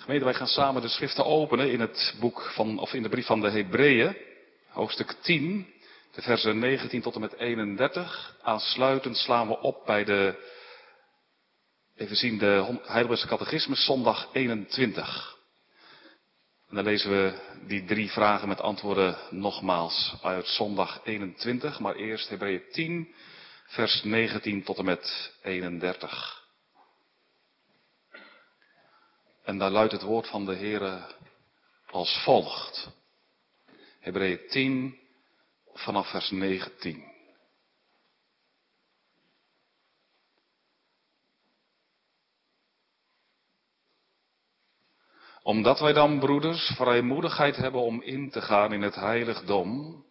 Gemeente, wij gaan samen de schriften openen in het boek van, of in de brief van de Hebreeën, hoofdstuk 10, de versen 19 tot en met 31. Aansluitend slaan we op bij de, even zien, de Heidelbergse Catechismus, zondag 21. En dan lezen we die drie vragen met antwoorden nogmaals uit zondag 21, maar eerst Hebreeën 10, vers 19 tot en met 31. En daar luidt het woord van de Heere als volgt. Hebreeën 10 vanaf vers 19. Omdat wij dan, broeders, vrijmoedigheid hebben om in te gaan in het heiligdom,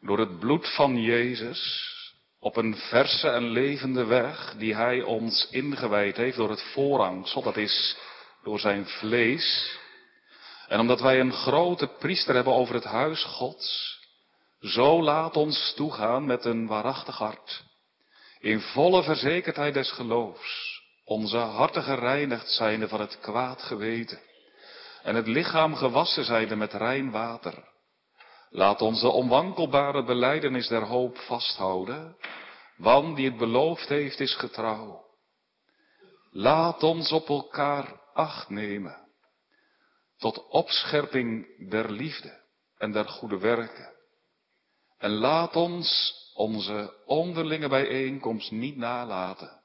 door het bloed van Jezus, op een verse en levende weg die Hij ons ingewijd heeft door het voorhangsel, dat is door zijn vlees. En omdat wij een grote priester hebben over het huis Gods, zo laat ons toegaan met een waarachtig hart, in volle verzekerdheid des geloofs, onze harten gereinigd zijnde van het kwaad geweten, en het lichaam gewassen zijnde met rein water. Laat ons de onwankelbare beleidenis der hoop vasthouden, want die het beloofd heeft is getrouw. Laat ons op elkaar acht nemen. Tot opscherping der liefde en der goede werken. En laat ons onze onderlinge bijeenkomst niet nalaten,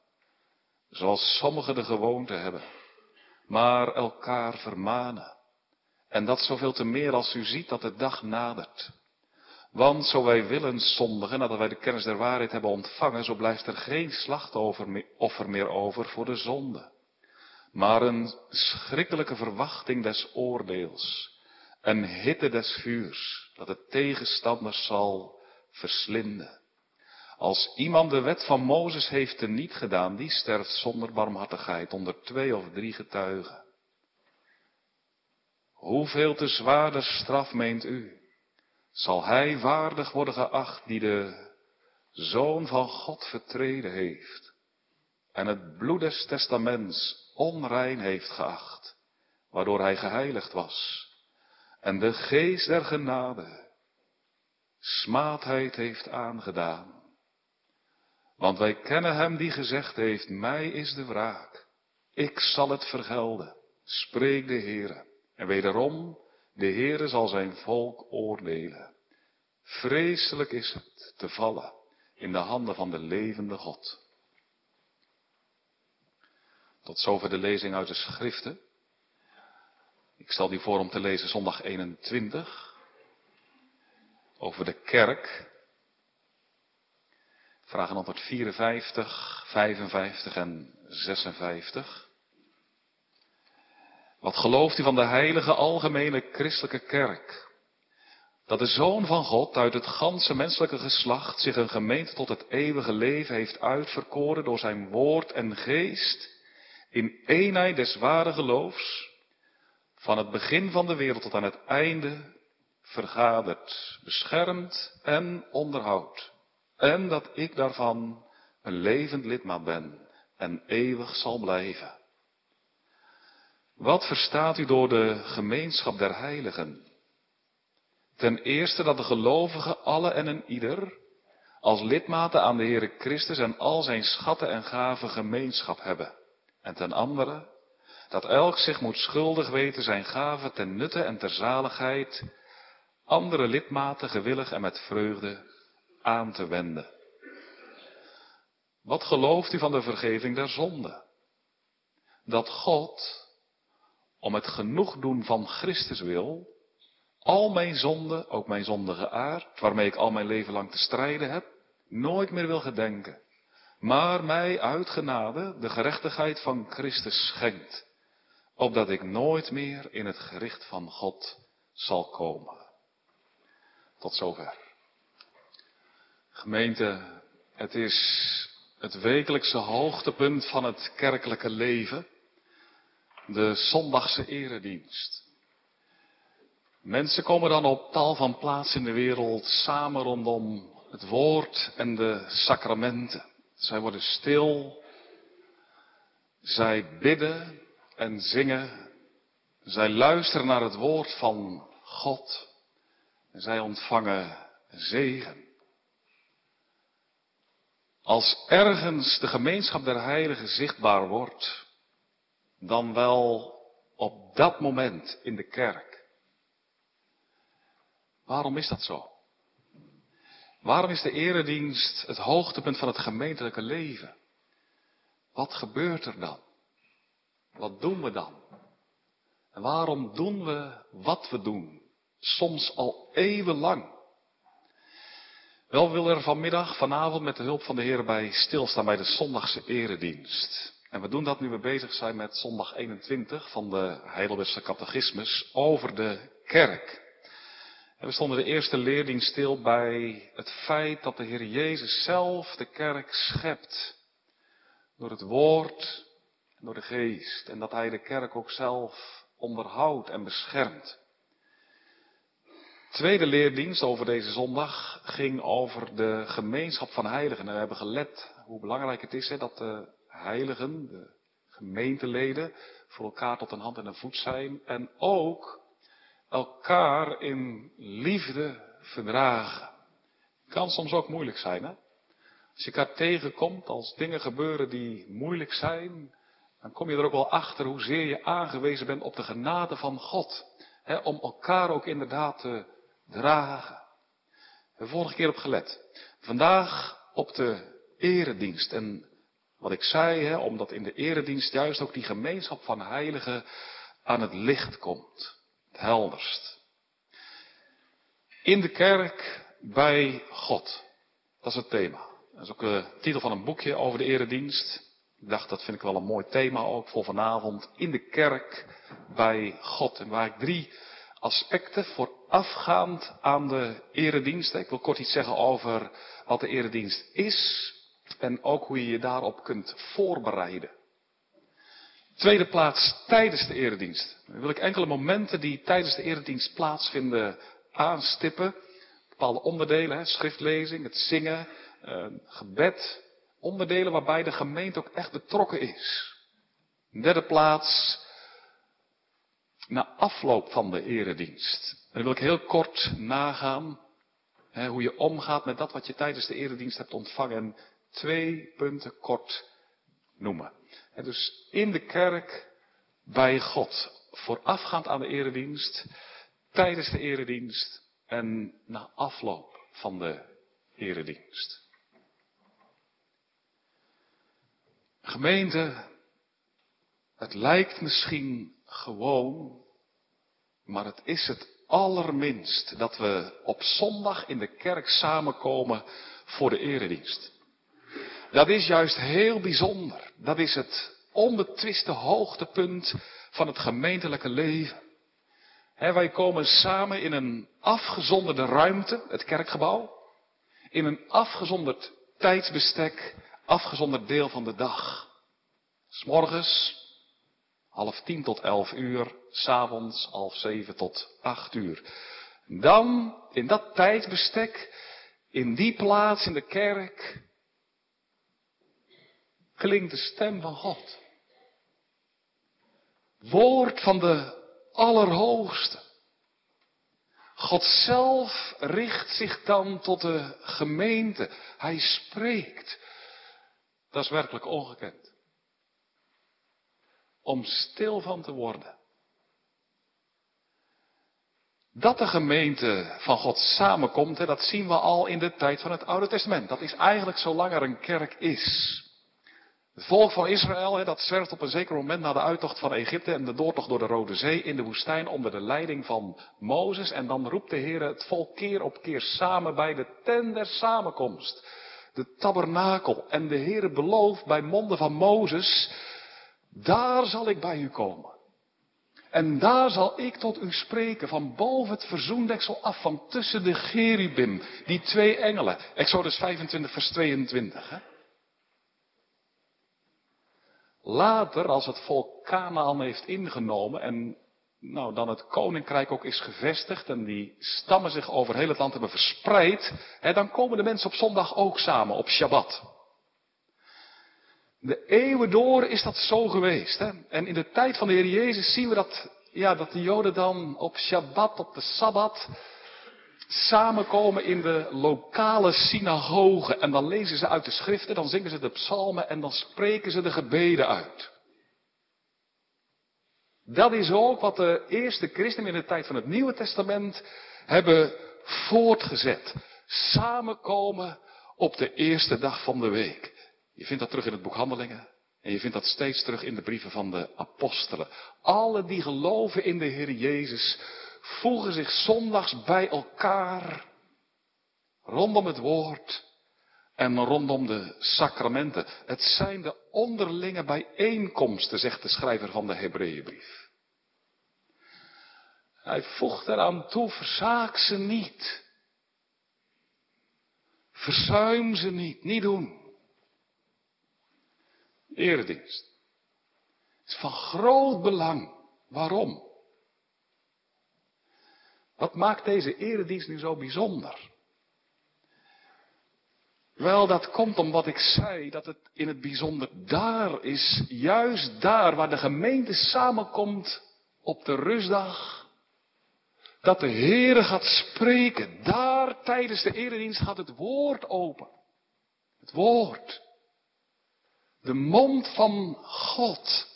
zoals sommigen de gewoonte hebben, maar elkaar vermanen. En dat zoveel te meer als u ziet dat de dag nadert. Want zo wij willen zondigen nadat wij de kennis der waarheid hebben ontvangen, zo blijft er geen slachtoffer meer over voor de zonde maar een schrikkelijke verwachting des oordeels, een hitte des vuurs, dat de tegenstanders zal verslinden. Als iemand de wet van Mozes heeft teniet gedaan, die sterft zonder barmhartigheid onder twee of drie getuigen. Hoeveel te zwaarder straf meent u? Zal hij waardig worden geacht die de Zoon van God vertreden heeft en het bloed des testaments onrein heeft geacht, waardoor hij geheiligd was, en de geest der genade smaadheid heeft aangedaan. Want wij kennen hem die gezegd heeft, mij is de wraak, ik zal het vergelden, spreekt de Heere. En wederom, de Heere zal zijn volk oordelen. Vreselijk is het te vallen in de handen van de levende God. Tot zover de lezing uit de schriften. Ik stel die voor om te lezen zondag 21. Over de kerk. Vragen 154, 55 en 56. Wat gelooft u van de heilige algemene christelijke kerk? Dat de Zoon van God uit het ganse menselijke geslacht zich een gemeente tot het eeuwige leven heeft uitverkoren door zijn woord en geest in eenheid des ware geloofs, van het begin van de wereld tot aan het einde, vergadert, beschermt en onderhoudt. En dat ik daarvan een levend lidmaat ben en eeuwig zal blijven. Wat verstaat u door de gemeenschap der heiligen? Ten eerste dat de gelovigen alle en een ieder als lidmaten aan de Heere Christus en al zijn schatten en gaven gemeenschap hebben. En ten andere, dat elk zich moet schuldig weten zijn gave ten nutte en ter zaligheid andere lidmaten gewillig en met vreugde aan te wenden. Wat gelooft u van de vergeving der zonde? Dat God, om het genoegdoen van Christus wil, al mijn zonden, ook mijn zondige aard, waarmee ik al mijn leven lang te strijden heb, nooit meer wil gedenken maar mij uit genade de gerechtigheid van Christus schenkt, opdat ik nooit meer in het gericht van God zal komen. Tot zover. Gemeente, het is het wekelijkse hoogtepunt van het kerkelijke leven, de zondagse eredienst. Mensen komen dan op tal van plaatsen in de wereld samen rondom het woord en de sacramenten. Zij worden stil. Zij bidden en zingen Zij luisteren naar het woord van God. En zij ontvangen zegen. Als ergens de gemeenschap der heiligen zichtbaar wordt, dan wel op dat moment in de kerk. Waarom is dat zo? Waarom is de eredienst het hoogtepunt van het gemeentelijke leven? Wat gebeurt er dan? Wat doen we dan? En waarom doen we wat we doen? Soms al eeuwenlang. Wel wil er vanmiddag, vanavond met de hulp van de Heer bij stilstaan bij de zondagse eredienst. En we doen dat nu we bezig zijn met zondag 21 van de Heidelbergse catechismus over de kerk. En we stonden de eerste leerdienst stil bij het feit dat de Heer Jezus zelf de kerk schept. Door het woord en door de geest. En dat Hij de kerk ook zelf onderhoudt en beschermt. Tweede leerdienst over deze zondag ging over de gemeenschap van heiligen. En we hebben gelet hoe belangrijk het is hè, dat de heiligen, de gemeenteleden, voor elkaar tot een hand en een voet zijn. En ook elkaar in liefde verdragen. Kan soms ook moeilijk zijn, hè? Als je elkaar tegenkomt, als dingen gebeuren die moeilijk zijn, dan kom je er ook wel achter hoezeer je aangewezen bent op de genade van God. Hè, om elkaar ook inderdaad te dragen. Hebben vorige keer op gelet. Vandaag op de eredienst. En wat ik zei, hè, omdat in de eredienst juist ook die gemeenschap van heiligen aan het licht komt. Het helderst. In de kerk bij God. Dat is het thema. Dat is ook de titel van een boekje over de eredienst. Ik dacht, dat vind ik wel een mooi thema ook voor vanavond. In de kerk bij God. En waar ik drie aspecten voorafgaand aan de eredienst. Ik wil kort iets zeggen over wat de eredienst is en ook hoe je je daarop kunt voorbereiden. Tweede plaats tijdens de eredienst. Dan wil ik enkele momenten die tijdens de eredienst plaatsvinden aanstippen. Bepaalde onderdelen, hè, schriftlezing, het zingen, eh, gebed. Onderdelen waarbij de gemeente ook echt betrokken is. Derde plaats na afloop van de eredienst. En dan wil ik heel kort nagaan hè, hoe je omgaat met dat wat je tijdens de eredienst hebt ontvangen. En twee punten kort noemen. En dus in de kerk bij God. Voorafgaand aan de eredienst, tijdens de eredienst en na afloop van de eredienst. Gemeente, het lijkt misschien gewoon, maar het is het allerminst dat we op zondag in de kerk samenkomen voor de eredienst. Dat is juist heel bijzonder. Dat is het onbetwiste hoogtepunt van het gemeentelijke leven. wij komen samen in een afgezonderde ruimte, het kerkgebouw, in een afgezonderd tijdsbestek, afgezonderd deel van de dag. S'morgens half tien tot elf uur, s'avonds half zeven tot acht uur. Dan, in dat tijdsbestek, in die plaats in de kerk, klinkt de stem van God. Woord van de Allerhoogste. God zelf richt zich dan tot de gemeente. Hij spreekt. Dat is werkelijk ongekend om stil van te worden. Dat de gemeente van God samenkomt, dat zien we al in de tijd van het Oude Testament. Dat is eigenlijk zolang er een kerk is. Het volk van Israël, dat zwerft op een zeker moment na de uittocht van Egypte en de doortocht door de Rode Zee in de woestijn onder de leiding van Mozes. En dan roept de Heer het volk keer op keer samen bij de tent der samenkomst. De tabernakel. En de Heer belooft bij monden van Mozes daar zal ik bij u komen. En daar zal ik tot u spreken van boven het verzoendeksel af, van tussen de gerubim, die twee engelen. Exodus 25, vers 22. Hè? Later, als het volk Canaan heeft ingenomen en nou, dan het koninkrijk ook is gevestigd en die stammen zich over heel het land hebben verspreid, hè, dan komen de mensen op zondag ook samen, op Shabbat. De eeuwen door is dat zo geweest. Hè? En in de tijd van de Heer Jezus zien we dat ja, dat de Joden dan op Shabbat, op de Sabbat, samenkomen in de lokale synagoge. En dan lezen ze uit de schriften, dan zingen ze de psalmen en dan spreken ze de gebeden uit. Dat is ook wat de eerste christenen in de tijd van het Nieuwe Testament hebben voortgezet. Samenkomen op de eerste dag van de week. Je vindt dat terug in het boek Handelingen. En je vindt dat steeds terug in de brieven van de apostelen. Alle die geloven in de Heer Jezus voegen zich zondags bij elkaar rondom het woord en rondom de sacramenten. Het zijn de onderlinge bijeenkomsten, zegt de schrijver van de Hebreeënbrief. Hij voegt eraan toe, verzaak ze niet. Verzuim ze niet, niet doen. Eredienst. is van groot belang. Waarom? Wat maakt deze eredienst nu zo bijzonder? Wel, dat komt om wat ik zei, dat het in het bijzonder daar is, juist daar waar de gemeente samenkomt op de rustdag, dat de Heere gaat spreken. Daar tijdens de eredienst gaat het woord open. Het woord. De mond van God.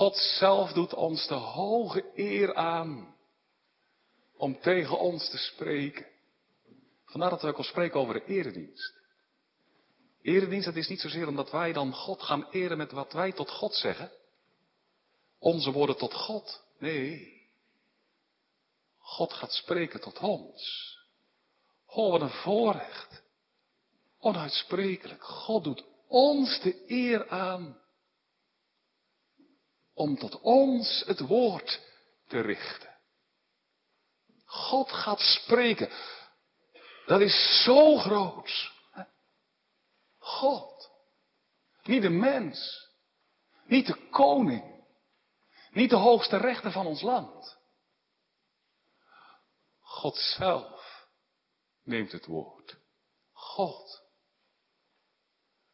God zelf doet ons de hoge eer aan om tegen ons te spreken. Vandaar dat we ook al spreken over de eredienst. Eredienst, dat is niet zozeer omdat wij dan God gaan eren met wat wij tot God zeggen. Onze woorden tot God. Nee. God gaat spreken tot ons. Oh, wat een voorrecht. Onuitsprekelijk. God doet ons de eer aan om tot ons het woord te richten. God gaat spreken. Dat is zo groot. God. Niet de mens. Niet de koning. Niet de hoogste rechter van ons land. God zelf neemt het woord. God.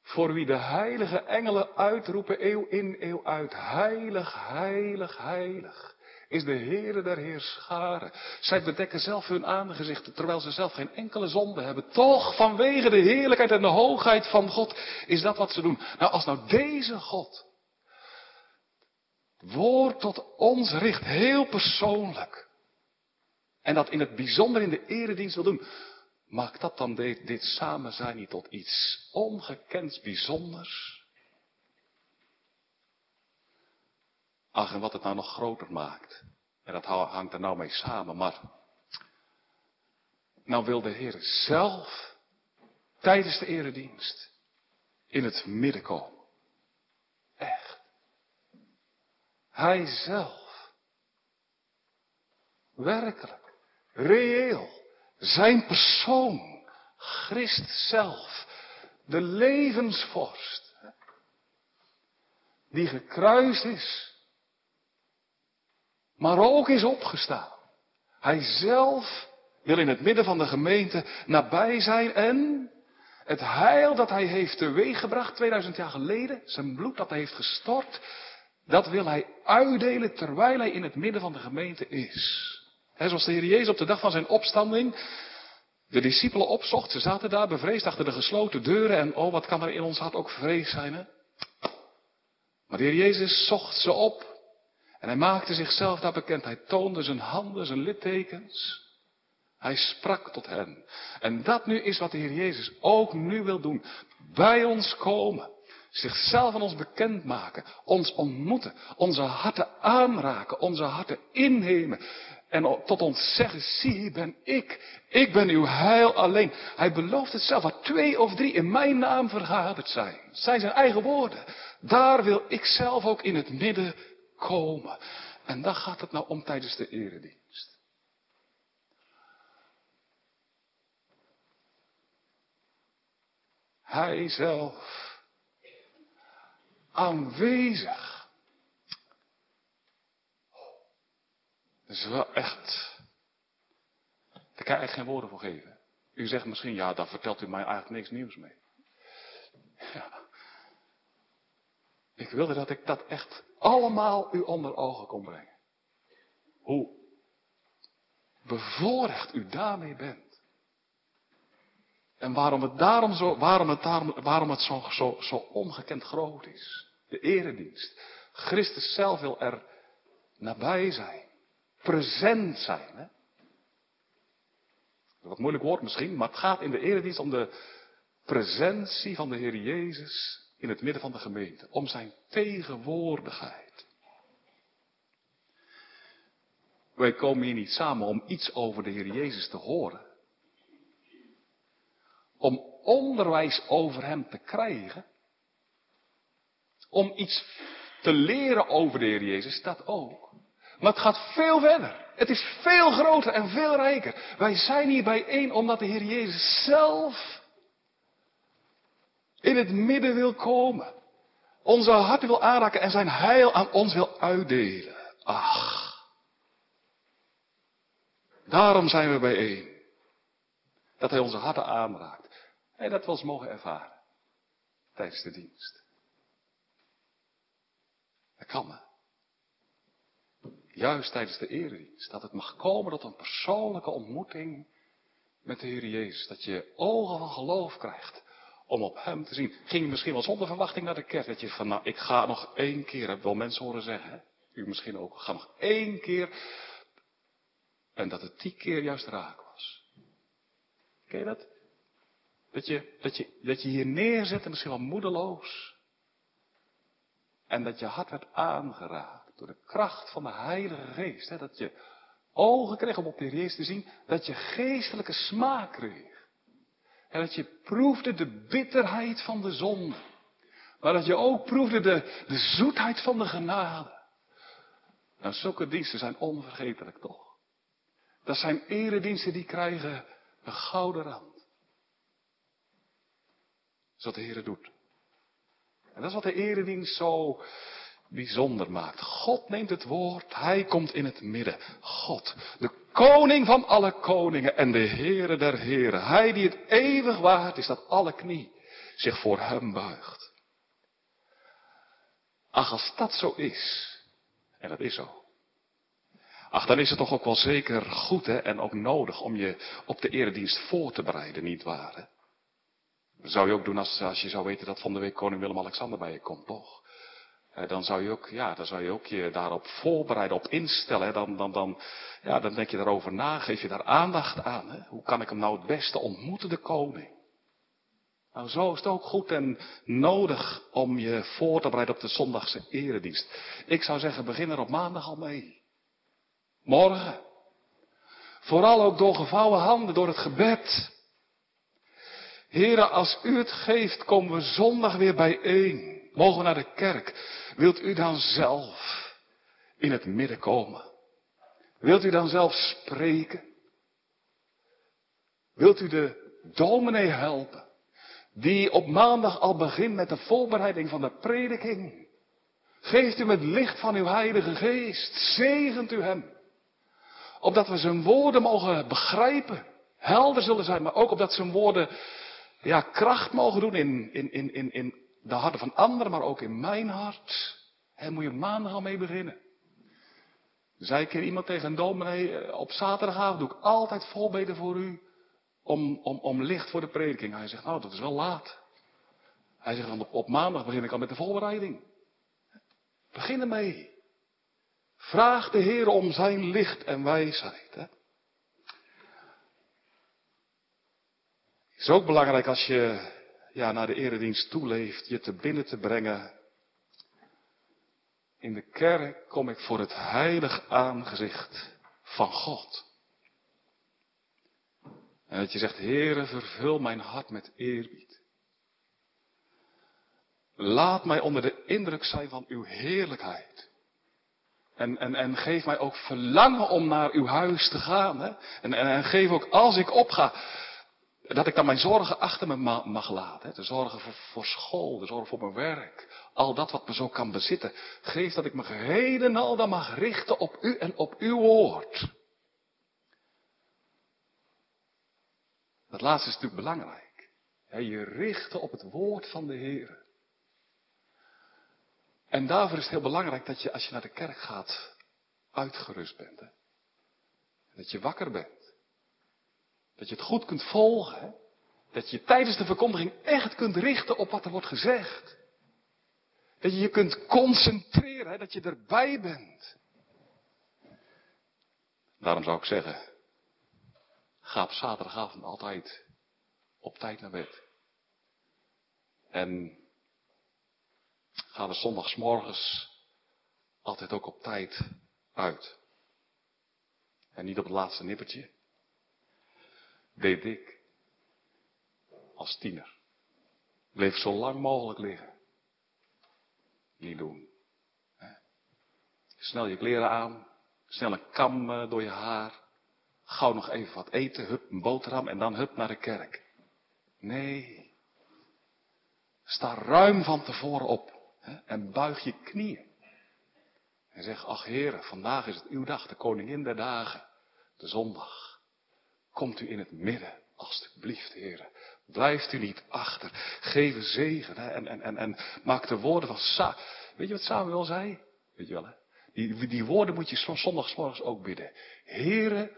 Voor wie de heilige engelen uitroepen eeuw in eeuw uit. Heilig, heilig, heilig is de Heere der Heerscharen. Zij bedekken zelf hun aangezichten, terwijl ze zelf geen enkele zonde hebben. Toch, vanwege de heerlijkheid en de hoogheid van God, is dat wat ze doen. Nou, als nou deze God woord tot ons richt, heel persoonlijk, en dat in het bijzonder in de eredienst wil doen, maakt dat dan dit, dit samen zijn niet tot iets ongekends bijzonders? Ach, en wat het nou nog groter maakt. En dat hangt er nou mee samen. Maar nou wil de Heer zelf tijdens de eredienst in het midden komen. Echt. Hij zelf. Werkelijk. Reëel. Zijn persoon. Christ zelf. De levensvorst. Die gekruist is maar ook is opgestaan. Hij zelf wil in het midden van de gemeente nabij zijn en het heil dat hij heeft teweeggebracht 2000 jaar geleden, zijn bloed dat hij heeft gestort, dat wil hij uitdelen terwijl hij in het midden van de gemeente is. Zoals de Heer Jezus op de dag van zijn opstanding de discipelen opzocht. Ze zaten daar bevreesd achter de gesloten deuren en oh wat kan er in ons hart ook vrees zijn hè. Maar de Heer Jezus zocht ze op en hij maakte zichzelf daar bekend. Hij toonde zijn handen, zijn littekens. Hij sprak tot hen. En dat nu is wat de Heer Jezus ook nu wil doen. Bij ons komen. Zichzelf aan ons bekendmaken. Ons ontmoeten. Onze harten aanraken. Onze harten innemen. En tot ons zeggen, zie hier ben ik. Ik ben uw heil alleen. Hij belooft het zelf. Waar twee of drie in mijn naam vergaderd zijn. zijn zijn eigen woorden. Daar wil ik zelf ook in het midden komen. En daar gaat het nou om tijdens de eredienst. Hij zelf aanwezig. Dat is wel echt. Daar kan ik geen woorden voor geven. U zegt misschien, ja, daar vertelt u mij eigenlijk niks nieuws mee. Ja. Ik wilde dat ik dat echt allemaal u onder ogen kon brengen. Hoe bevoorrecht u daarmee bent. En waarom het daarom zo, waarom het, daarom, waarom het zo, zo, zo ongekend groot is. De eredienst. Christus zelf wil er nabij zijn. Present zijn. Hè? Wat moeilijk woord misschien, maar het gaat in de eredienst om de presentie van de Heer Jezus in het midden van de gemeente. Om zijn tegenwoordigheid. Wij komen hier niet samen om iets over de Heer Jezus te horen. Om onderwijs over Hem te krijgen. Om iets te leren over de Heer Jezus, dat ook. Maar het gaat veel verder. Het is veel groter en veel rijker. Wij zijn hier bijeen omdat de Heer Jezus zelf in het midden wil komen. Onze harten wil aanraken en zijn heil aan ons wil uitdelen. Ach. Daarom zijn we bijeen. Dat hij onze harten aanraakt. En dat we ons mogen ervaren. Tijdens de dienst. Dat kan hè. Juist tijdens de eredienst. Dat het mag komen tot een persoonlijke ontmoeting met de Heer Jezus. Dat je ogen van geloof krijgt om op Hem te zien. Ging je misschien wel zonder verwachting naar de kerk. Dat je van, nou, ik ga nog één keer, heb wel mensen horen zeggen. Hè? U misschien ook. Ga nog één keer. En dat het die keer juist raak was. Ken je dat? Dat je, dat je, dat je hier neerzet en misschien wel moedeloos. En dat je hart werd aangeraakt door de kracht van de Heilige Geest. Hè? Dat je ogen kreeg om op de Jezus te zien. Dat je geestelijke smaak kreeg. En dat je proefde de bitterheid van de zonde. Maar dat je ook proefde de, de zoetheid van de genade. Nou, zulke diensten zijn onvergetelijk toch? Dat zijn erediensten die krijgen een gouden rand. Dat is wat de Heer doet. En dat is wat de eredienst zo bijzonder maakt. God neemt het woord, Hij komt in het midden. God, de koning van alle koningen en de Heere der heren. Hij die het eeuwig waard is dat alle knie zich voor Hem buigt. Ach, als dat zo is, en dat is zo. Ach, dan is het toch ook wel zeker goed hè, en ook nodig om je op de eredienst voor te bereiden, niet waar? Hè? Dat zou je ook doen als, als je zou weten dat van de week koning Willem-Alexander bij je komt, toch? Dan zou je ook, ja, dan zou je ook je daarop voorbereiden, op instellen. Dan, dan, dan, ja, dan denk je daarover na, geef je daar aandacht aan. Hè? Hoe kan ik hem nou het beste ontmoeten, de koning? Nou, zo is het ook goed en nodig om je voor te bereiden op de zondagse eredienst. Ik zou zeggen, begin er op maandag al mee. Morgen. Vooral ook door gevouwen handen, door het gebed. Heren, als u het geeft, komen we zondag weer bijeen. Mogen we naar de kerk. Wilt u dan zelf in het midden komen? Wilt u dan zelf spreken? Wilt u de dominee helpen? Die op maandag al begint met de voorbereiding van de prediking. Geeft u met licht van uw heilige geest. Zegent u hem. Opdat we zijn woorden mogen begrijpen. Helder zullen zijn, maar ook opdat zijn woorden ja, kracht mogen doen in, in, in, in, in de harten van anderen, maar ook in mijn hart. En moet je maandag al mee beginnen. Zei ik keer iemand tegen een dominee, eh, op zaterdagavond doe ik altijd voorbeden voor u om, om, om licht voor de prediking. Hij zegt, nou dat is wel laat. Hij zegt, op, op maandag begin ik al met de voorbereiding. Begin ermee. Vraag de Heer om zijn licht en wijsheid. Hè? Is ook belangrijk als je ja, naar de eredienst toeleeft, je te binnen te brengen. In de kerk kom ik voor het heilig aangezicht van God. En dat je zegt, Heere, vervul mijn hart met eerbied. Laat mij onder de indruk zijn van uw heerlijkheid. En, en, en geef mij ook verlangen om naar uw huis te gaan. Hè? En, en, en geef ook als ik opga, dat ik dan mijn zorgen achter me mag laten. De zorgen voor, school, de zorgen voor mijn werk. Al dat wat me zo kan bezitten. Geef dat ik me geheel en al dan mag richten op u en op uw woord. Dat laatste is natuurlijk belangrijk. je richten op het woord van de Heer. En daarvoor is het heel belangrijk dat je als je naar de kerk gaat uitgerust bent. Dat je wakker bent. Dat je het goed kunt volgen. Dat je tijdens de verkondiging echt kunt richten op wat er wordt gezegd. Dat je je kunt concentreren, hè? dat je erbij bent. Daarom zou ik zeggen, ga op zaterdagavond altijd op tijd naar bed. En ga er zondagsmorgens altijd ook op tijd uit. En niet op het laatste nippertje. Deed ik als tiener. Bleef zo lang mogelijk liggen. Niet doen. Snel je kleren aan. Snel een kam eh, door je haar. Gauw nog even wat eten. Hup, een boterham en dan hup naar de kerk. Nee. Sta ruim van tevoren op. En buig je knieën. En zeg, ach heren, vandaag is het uw dag, de koningin der dagen, de zondag. Komt u in het midden, alstublieft, heren. Blijft u niet achter. Geef zegen. Hè, en, en, en, en maak de woorden van Sa. Weet je wat Samuel zei? Weet je wel, hè? Die, die woorden moet je zondagsmorgens ook bidden. Heren,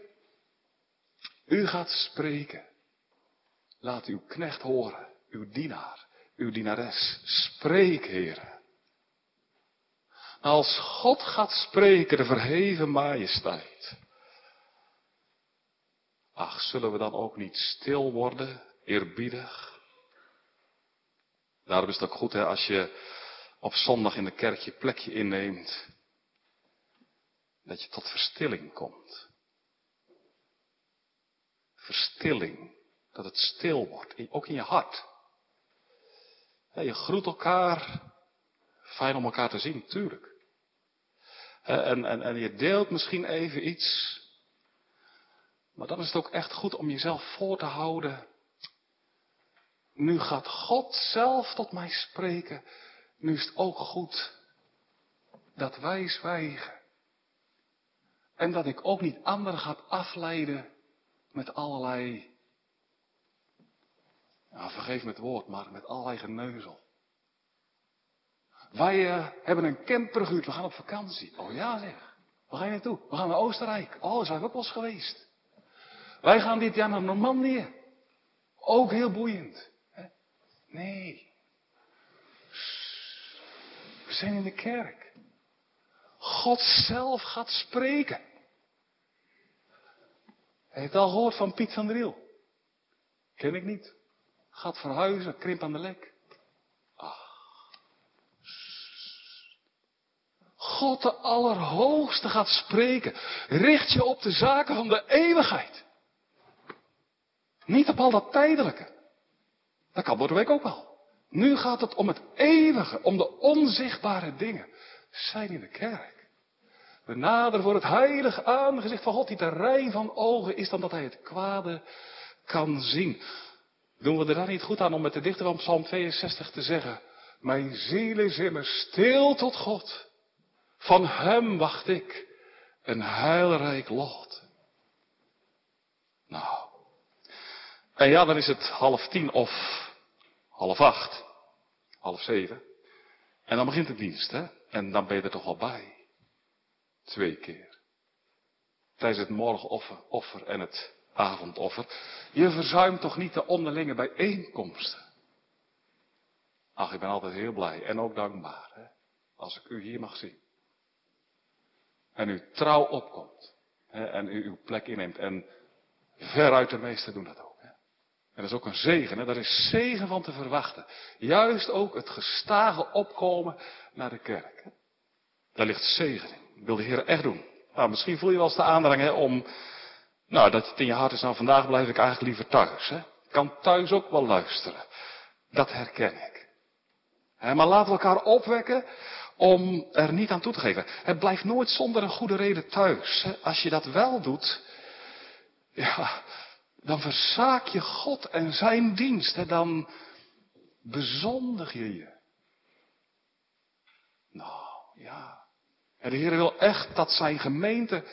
u gaat spreken. Laat uw knecht horen, uw dienaar, uw dienares. Spreek, heren. Als God gaat spreken, de verheven majesteit. Ach, zullen we dan ook niet stil worden, eerbiedig? Daarom is het ook goed hè, als je op zondag in de kerk je plekje inneemt. Dat je tot verstilling komt. Verstilling. Dat het stil wordt. Ook in je hart. Je groet elkaar. Fijn om elkaar te zien, tuurlijk. En, en, en je deelt misschien even iets. Maar dan is het ook echt goed om jezelf voor te houden. Nu gaat God zelf tot mij spreken. Nu is het ook goed dat wij zwijgen. En dat ik ook niet anderen ga afleiden met allerlei, nou vergeef me het woord, maar met allerlei geneuzel. Wij uh, hebben een camper gehuurd, we gaan op vakantie. Oh ja zeg, waar ga je naartoe? We gaan naar Oostenrijk. Oh, zijn we ook wel eens geweest. Wij gaan dit jaar naar Normandië. Ook heel boeiend. Nee. We zijn in de kerk. God zelf gaat spreken. Hij heeft al gehoord van Piet van der Riel. Ken ik niet. Gaat verhuizen, krimp aan de lek. God de Allerhoogste gaat spreken. Richt je op de zaken van de eeuwigheid. Niet op al dat tijdelijke. Dat kan door ook wel. Nu gaat het om het eeuwige, om de onzichtbare dingen. Zijn in de kerk. We naderen voor het heilige aangezicht van God, die te rein van ogen is dan dat hij het kwade kan zien. Doen we er dan niet goed aan om met de dichter van Psalm 62 te zeggen, mijn ziel is immers stil tot God. Van hem wacht ik een heilrijk lot. Nou. En ja, dan is het half tien of half acht, half zeven. En dan begint de dienst, hè? En dan ben je er toch wel bij. Twee keer. Tijdens het morgenoffer offer en het avondoffer. Je verzuimt toch niet de onderlinge bijeenkomsten. Ach, ik ben altijd heel blij en ook dankbaar, hè? Als ik u hier mag zien en u trouw opkomt. Hè, en u uw plek inneemt. En veruit de meesten doen dat ook. Hè. En dat is ook een zegen. Hè. Daar is zegen van te verwachten. Juist ook het gestage opkomen naar de kerk. Hè. Daar ligt zegen in. wil de Heer echt doen. Nou, misschien voel je wel eens de aandrang hè, om, nou, dat het in je hart is, nou vandaag blijf ik eigenlijk liever thuis. Hè. Ik kan thuis ook wel luisteren. Dat herken ik. maar laten we elkaar opwekken om er niet aan toe te geven. Het blijft nooit zonder een goede reden thuis. Als je dat wel doet, ja, dan verzaak je God en zijn dienst. Dan bezondig je je. Nou, ja. En de Heer wil echt dat zijn gemeente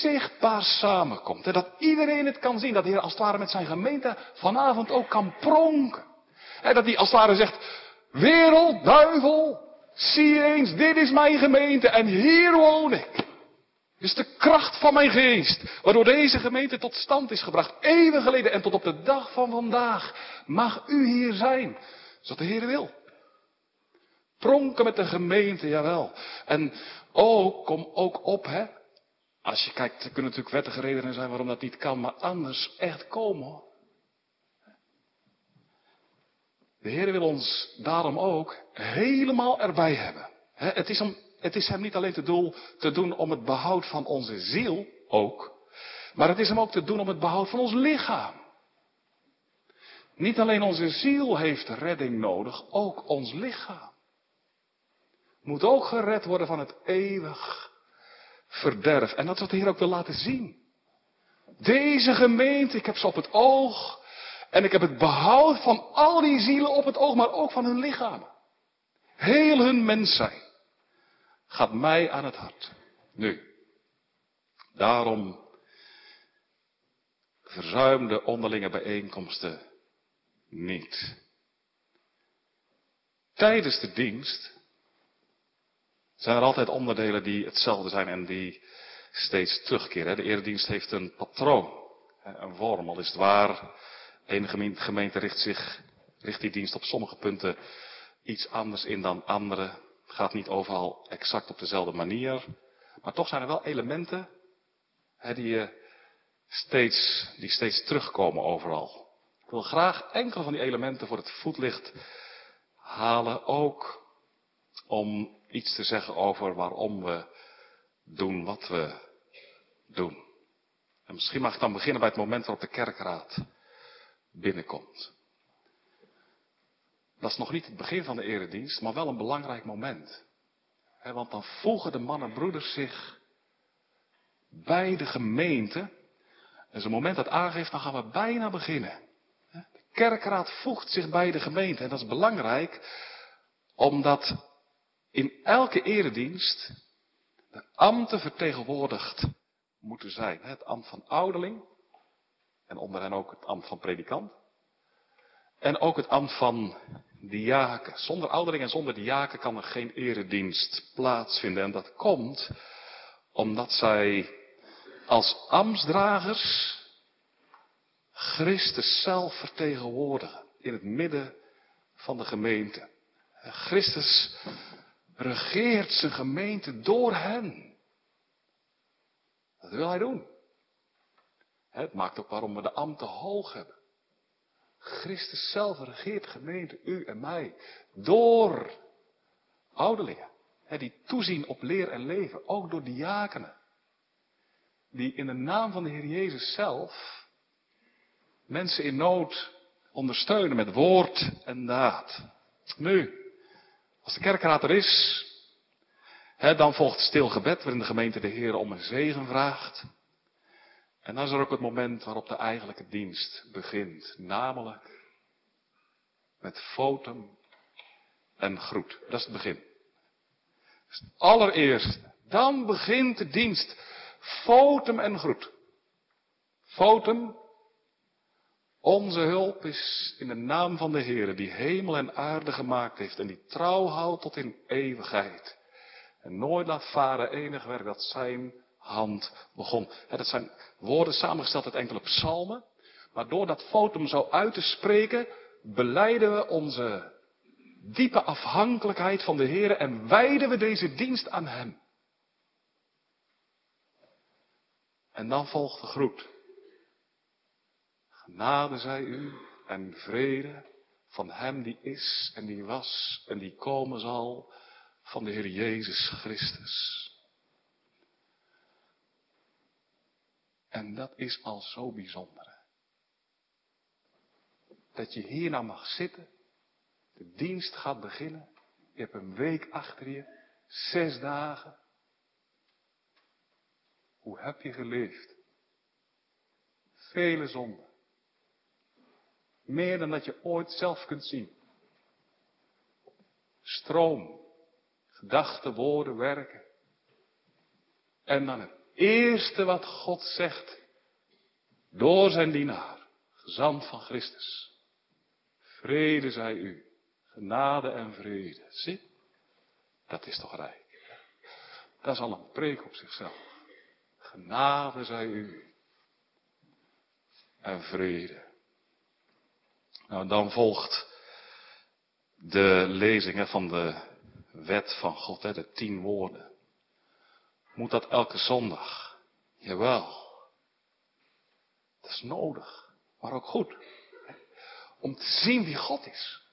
zichtbaar samenkomt. En dat iedereen het kan zien. Dat de Heer als het ware met zijn gemeente vanavond ook kan pronken. En dat hij als het ware zegt, wereld, duivel, Zie eens, dit is mijn gemeente en hier woon ik. Is de kracht van mijn geest, waardoor deze gemeente tot stand is gebracht, eeuwen geleden en tot op de dag van vandaag. Mag u hier zijn, zoals de Heer wil. Pronken met de gemeente, jawel. En ook, kom ook op, hè. Als je kijkt, er kunnen natuurlijk wettige redenen zijn waarom dat niet kan, maar anders echt komen. De Heer wil ons daarom ook helemaal erbij hebben. Het is, om, het is hem niet alleen te, doel, te doen om het behoud van onze ziel ook, maar het is hem ook te doen om het behoud van ons lichaam. Niet alleen onze ziel heeft redding nodig, ook ons lichaam. Moet ook gered worden van het eeuwig verderf. En dat is wat de Heer ook wil laten zien. Deze gemeente, ik heb ze op het oog. En ik heb het behoud van al die zielen op het oog, maar ook van hun lichamen. Heel hun mens zijn. Gaat mij aan het hart. Nu. Daarom verzuim de onderlinge bijeenkomsten niet. Tijdens de dienst zijn er altijd onderdelen die hetzelfde zijn en die steeds terugkeren. De eredienst heeft een patroon, een vorm, al is het waar. Ene gemeente richt zich, richt die dienst op sommige punten iets anders in dan andere. Gaat niet overal exact op dezelfde manier. Maar toch zijn er wel elementen hè, die, steeds, die steeds terugkomen overal. Ik wil graag enkele van die elementen voor het voetlicht halen. Ook om iets te zeggen over waarom we doen wat we doen. En misschien mag ik dan beginnen bij het moment waarop de kerkraad binnenkomt. Dat is nog niet het begin van de eredienst, maar wel een belangrijk moment. want dan voegen de mannen en broeders zich bij de gemeente. En zo'n moment dat aangeeft, dan gaan we bijna beginnen. De kerkraad voegt zich bij de gemeente. En dat is belangrijk, omdat in elke eredienst de ambten vertegenwoordigd moeten zijn. Het ambt van ouderling en onder hen ook het ambt van predikant. En ook het ambt van diaken. Zonder ouderling en zonder diaken kan er geen eredienst plaatsvinden. En dat komt omdat zij als ambtsdragers Christus zelf vertegenwoordigen in het midden van de gemeente. Christus regeert zijn gemeente door hen. Dat wil hij doen. Het maakt ook waarom we de ambten hoog hebben. Christus zelf regeert gemeente, u en mij, door ouderlingen. Die toezien op leer en leven, ook door diakenen. Die in de naam van de Heer Jezus zelf mensen in nood ondersteunen met woord en daad. Nu, als de kerkraad er is, hè, dan volgt stil gebed waarin de gemeente de Heer om een zegen vraagt. En dan is er ook het moment waarop de eigenlijke dienst begint, namelijk met fotum en groet. Dat is het begin. Het allereerste. Dan begint de dienst. Fotum en groet. Fotum onze hulp is in de naam van de Heer, die hemel en aarde gemaakt heeft en die trouw houdt tot in eeuwigheid. En nooit laat varen enig werk dat zijn hand begon. dat zijn woorden samengesteld uit enkele psalmen. Maar door dat fotum zo uit te spreken, beleiden we onze diepe afhankelijkheid van de Heer en wijden we deze dienst aan Hem. En dan volgt de groet. Genade zij u en vrede van Hem die is en die was en die komen zal, van de Heer Jezus Christus. En dat is al zo bijzonder. Dat je hier nou mag zitten, de dienst gaat beginnen, je hebt een week achter je, zes dagen. Hoe heb je geleefd? Vele zonden. Meer dan dat je ooit zelf kunt zien. Stroom, gedachten, woorden, werken. En dan het eerste wat God zegt. Door zijn dienaar, gezant van Christus. Vrede zij u. Genade en vrede. Zie? Dat is toch rijk. Dat is al een preek op zichzelf. Genade zij u. En vrede. Nou, dan volgt de lezingen van de wet van God, hè, de tien woorden. Moet dat elke zondag? Jawel. Dat is nodig, maar ook goed. Om te zien wie God is.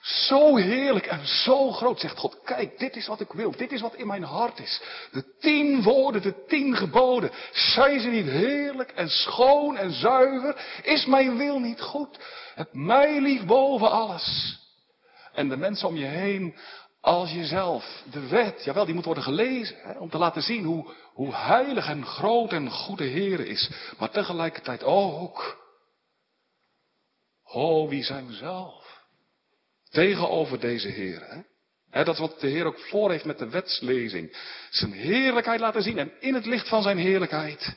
Zo heerlijk en zo groot, zegt God. Kijk, dit is wat ik wil. Dit is wat in mijn hart is. De tien woorden, de tien geboden. Zijn ze niet heerlijk en schoon en zuiver? Is mijn wil niet goed? Het mij lief boven alles. En de mensen om je heen als jezelf. De wet, jawel, die moet worden gelezen. Hè, om te laten zien hoe, hoe heilig en groot en goede Heer is. Maar tegelijkertijd ook. Oh, wie zijn we zelf? Tegenover deze Heer. Hè? dat is wat de Heer ook voor heeft met de wetslezing. Zijn heerlijkheid laten zien en in het licht van zijn heerlijkheid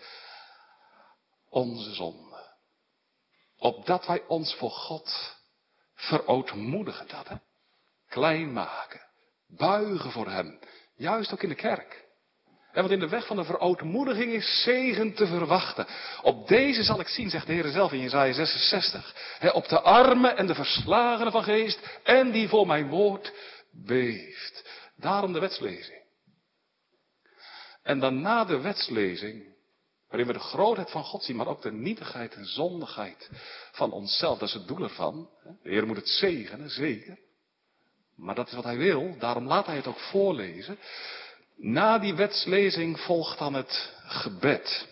onze zonde. Opdat wij ons voor God verootmoedigen. Dat hè? Klein maken. Buigen voor Hem. Juist ook in de kerk. En want in de weg van de verootmoediging is zegen te verwachten. Op deze zal ik zien, zegt de Heer zelf in Jezaja 66. op de armen en de verslagenen van geest en die voor mijn woord beeft. Daarom de wetslezing. En dan na de wetslezing, waarin we de grootheid van God zien, maar ook de nietigheid en zondigheid van onszelf. Dat is het doel ervan. De Heer moet het zegenen, zeker. Maar dat is wat hij wil, daarom laat hij het ook voorlezen. Na die wetslezing volgt dan het gebed.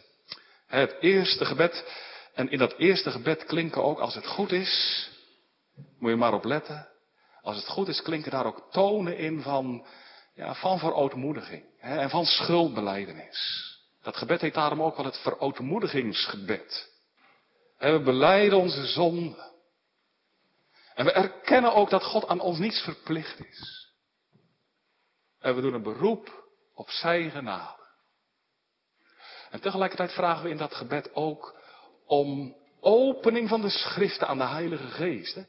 Het eerste gebed. En in dat eerste gebed klinken ook, als het goed is, moet je maar op letten. Als het goed is, klinken daar ook tonen in van, ja, van verootmoediging. Hè, en van schuldbeleidenis. Dat gebed heet daarom ook wel het verootmoedigingsgebed. We beleiden onze zonde. En we erkennen ook dat God aan ons niets verplicht is. En we doen een beroep op zijn genade. En tegelijkertijd vragen we in dat gebed ook om opening van de schriften aan de Heilige Geest. Hè?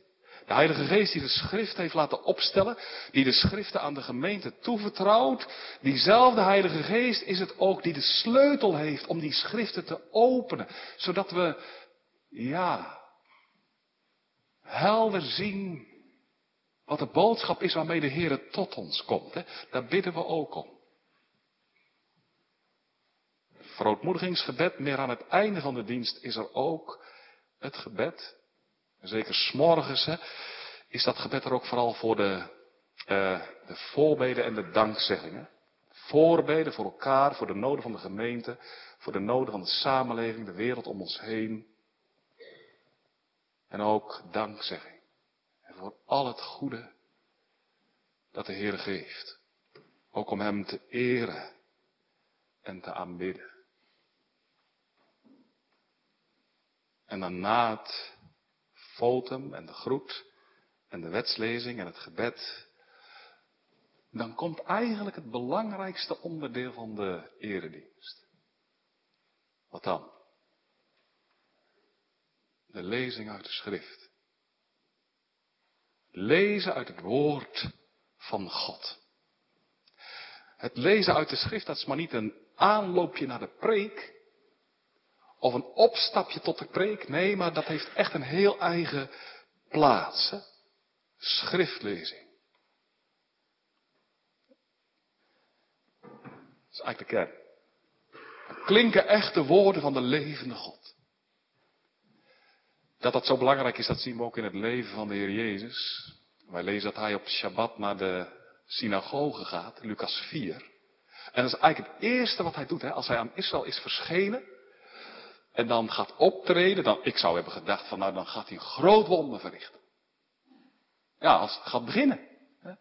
De Heilige Geest die de schrift heeft laten opstellen, die de schriften aan de gemeente toevertrouwt, diezelfde Heilige Geest is het ook die de sleutel heeft om die schriften te openen, zodat we, ja, helder zien wat de boodschap is waarmee de Heer tot ons komt. Hè? Daar bidden we ook om. Verootmoedigingsgebed, meer aan het einde van de dienst is er ook het gebed. Zeker s'morgens is dat gebed er ook vooral voor de, uh, de voorbeden en de dankzeggingen. Voorbeden voor elkaar, voor de noden van de gemeente, voor de noden van de samenleving, de wereld om ons heen. En ook dankzegging. En voor al het goede dat de Heer geeft. Ook om Hem te eren en te aanbidden. En dan na het fotum en de groet en de wetslezing en het gebed, dan komt eigenlijk het belangrijkste onderdeel van de eredienst. Wat dan? De lezing uit de schrift. Lezen uit het woord van God. Het lezen uit de schrift, dat is maar niet een aanloopje naar de preek. Of een opstapje tot de preek. Nee, maar dat heeft echt een heel eigen plaats. Schriftlezing. Dat is eigenlijk de kern. klinken echt de woorden van de levende God. Dat dat zo belangrijk is, dat zien we ook in het leven van de Heer Jezus. Wij lezen dat hij op Shabbat naar de synagoge gaat, Lucas 4. En dat is eigenlijk het eerste wat hij doet, hè, als hij aan Israël is verschenen. En dan gaat optreden, dan, ik zou hebben gedacht van nou dan gaat hij een groot wonder verrichten. Ja, als gaat beginnen. Hè.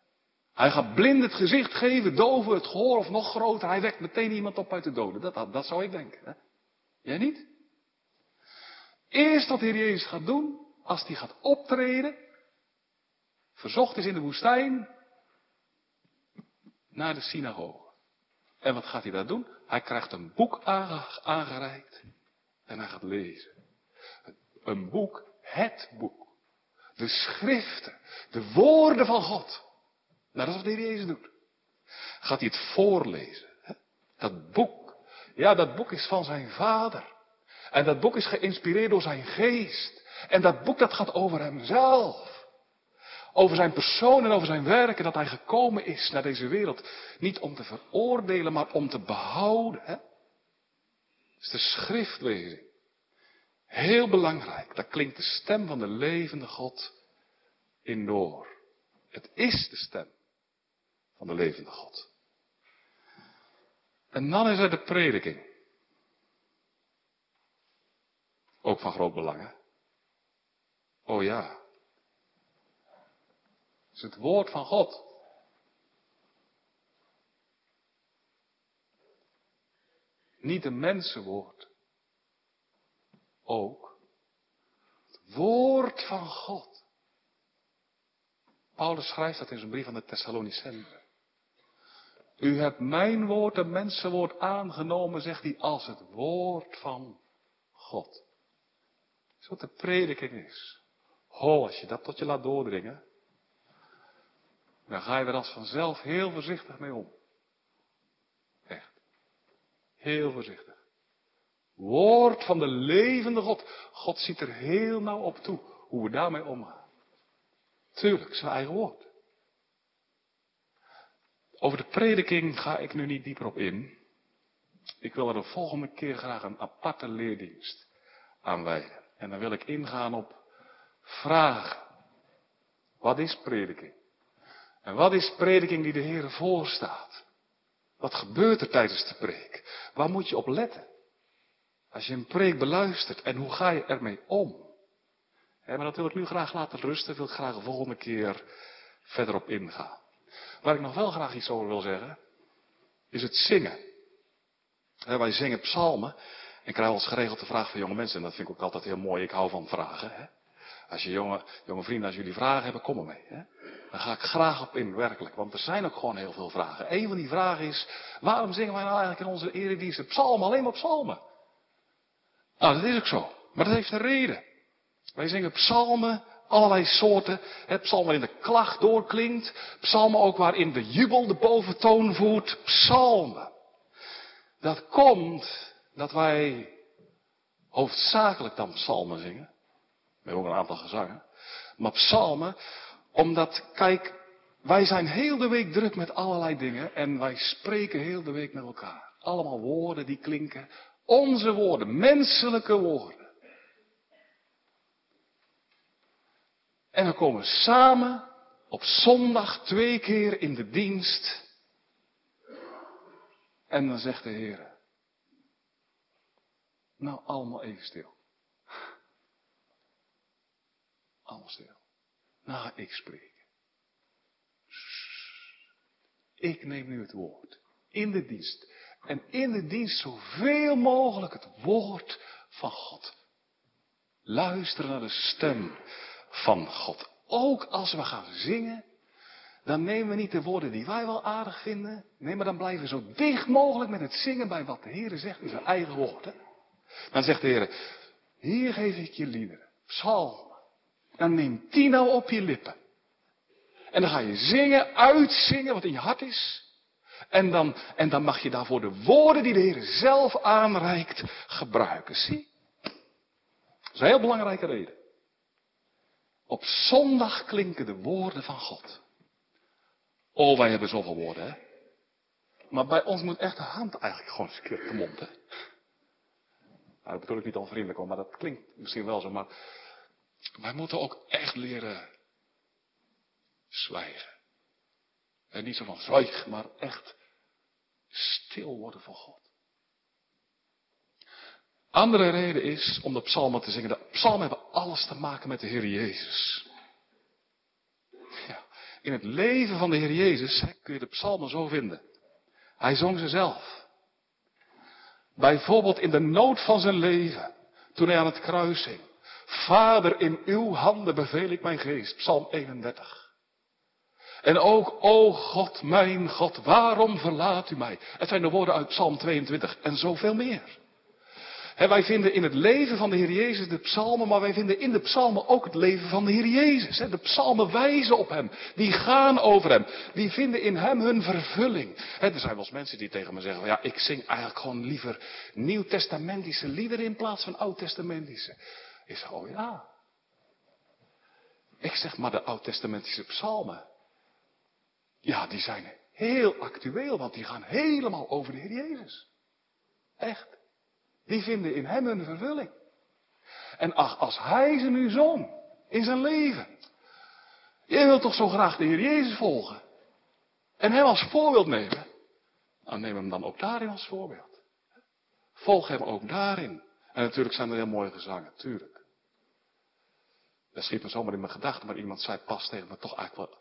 Hij gaat blind het gezicht geven, doven het gehoor of nog groter. Hij wekt meteen iemand op uit de doden. Dat, dat, dat zou ik denken. Hè. Jij niet? Eerst wat Heer Jezus gaat doen, als hij gaat optreden, verzocht is in de woestijn, naar de synagoge. En wat gaat hij daar doen? Hij krijgt een boek aangereikt en hij gaat lezen. Een boek, het boek. De schriften, de woorden van God. Nou, dat is wat de Heer Jezus doet. Gaat hij het voorlezen. Dat boek. Ja, dat boek is van zijn vader. En dat boek is geïnspireerd door zijn geest. En dat boek dat gaat over hemzelf. Over zijn persoon en over zijn werk. En dat hij gekomen is naar deze wereld. Niet om te veroordelen, maar om te behouden. Dat is de schriftlezing. Heel belangrijk. Daar klinkt de stem van de levende God in door. Het is de stem van de levende God. En dan is er de prediking. Ook van groot belang, hè? Oh ja. Het is het woord van God. Niet een mensenwoord. Ook. Het woord van God. Paulus schrijft dat in zijn brief aan de Thessalonicenzen. U hebt mijn woord, een mensenwoord aangenomen, zegt hij, als het woord van God. Is wat de prediking is. Ho, als je dat tot je laat doordringen, dan ga je er als vanzelf heel voorzichtig mee om. Echt. Heel voorzichtig. Woord van de levende God. God ziet er heel nauw op toe hoe we daarmee omgaan. Tuurlijk, zijn eigen woord. Over de prediking ga ik nu niet dieper op in. Ik wil er de volgende keer graag een aparte leerdienst aan wijden. En dan wil ik ingaan op vragen. Wat is prediking? En wat is prediking die de Heer voorstaat? Wat gebeurt er tijdens de preek? Waar moet je op letten? Als je een preek beluistert en hoe ga je ermee om? maar dat wil ik nu graag laten rusten. Wil ik graag de volgende keer verder op ingaan. Waar ik nog wel graag iets over wil zeggen, is het zingen. wij zingen psalmen. Ik krijg eens geregeld de vraag van jonge mensen. En dat vind ik ook altijd heel mooi. Ik hou van vragen. Hè? Als je jonge, jonge vrienden, als jullie vragen hebben, kom er mee. Hè? Dan ga ik graag op in, werkelijk. Want er zijn ook gewoon heel veel vragen. Een van die vragen is, waarom zingen wij nou eigenlijk in onze eredienst psalmen alleen maar psalmen? Nou, dat is ook zo. Maar dat heeft een reden. Wij zingen psalmen, allerlei soorten. Het psalm waarin de klacht doorklinkt. Psalmen ook waarin de jubel de boventoon voert. Psalmen. Dat komt dat wij hoofdzakelijk dan psalmen zingen. We hebben ook een aantal gezangen. Maar psalmen, omdat, kijk, wij zijn heel de week druk met allerlei dingen en wij spreken heel de week met elkaar. Allemaal woorden die klinken. Onze woorden, menselijke woorden. En we komen samen op zondag twee keer in de dienst. En dan zegt de Heer, nou allemaal even stil. Allemaal stil. Nou ga ik spreken. Ik neem nu het woord. In de dienst. En in de dienst zoveel mogelijk het woord van God. Luister naar de stem van God. Ook als we gaan zingen, dan nemen we niet de woorden die wij wel aardig vinden. Nee, maar dan blijven we zo dicht mogelijk met het zingen bij wat de Heer zegt in zijn eigen woorden. Dan zegt de Heer, hier geef ik je liederen, psalmen. Dan neem die nou op je lippen. En dan ga je zingen, uitzingen wat in je hart is. En dan, en dan mag je daarvoor de woorden die de Heer zelf aanreikt gebruiken. Zie? Dat is een heel belangrijke reden. Op zondag klinken de woorden van God. Oh, wij hebben zoveel woorden, hè. Maar bij ons moet echt de hand eigenlijk gewoon eens een de mond, hè. Nou, dat bedoel ik niet onvriendelijk hoor, maar dat klinkt misschien wel zo. Maar wij moeten ook echt leren zwijgen. En niet zo van zwijg, maar echt stil worden voor God. Andere reden is om de psalmen te zingen. De psalmen hebben alles te maken met de Heer Jezus. Ja, in het leven van de Heer Jezus kun je de psalmen zo vinden. Hij zong ze zelf. Bijvoorbeeld in de nood van zijn leven, toen hij aan het kruis hing. Vader, in uw handen beveel ik mijn geest. Psalm 31. En ook, o God, mijn God, waarom verlaat u mij? Het zijn de woorden uit Psalm 22 en zoveel meer. Wij vinden in het leven van de Heer Jezus de psalmen, maar wij vinden in de psalmen ook het leven van de Heer Jezus. de psalmen wijzen op Hem, die gaan over Hem, die vinden in Hem hun vervulling. er zijn wel eens mensen die tegen me zeggen, ja, ik zing eigenlijk gewoon liever nieuwtestamentische liederen in plaats van oud-testamentische. Ik zeg, oh ja. Ik zeg maar de oud-testamentische psalmen. Ja, die zijn heel actueel, want die gaan helemaal over de Heer Jezus. Echt. Die vinden in hem een vervulling. En ach, als hij ze nu zong, in zijn leven. Je wilt toch zo graag de Heer Jezus volgen. En hem als voorbeeld nemen. Nou, neem hem dan ook daarin als voorbeeld. Volg hem ook daarin. En natuurlijk zijn er heel mooie gezangen, tuurlijk. Dat schiet me zomaar in mijn gedachten, maar iemand zei pas tegen me toch eigenlijk wel,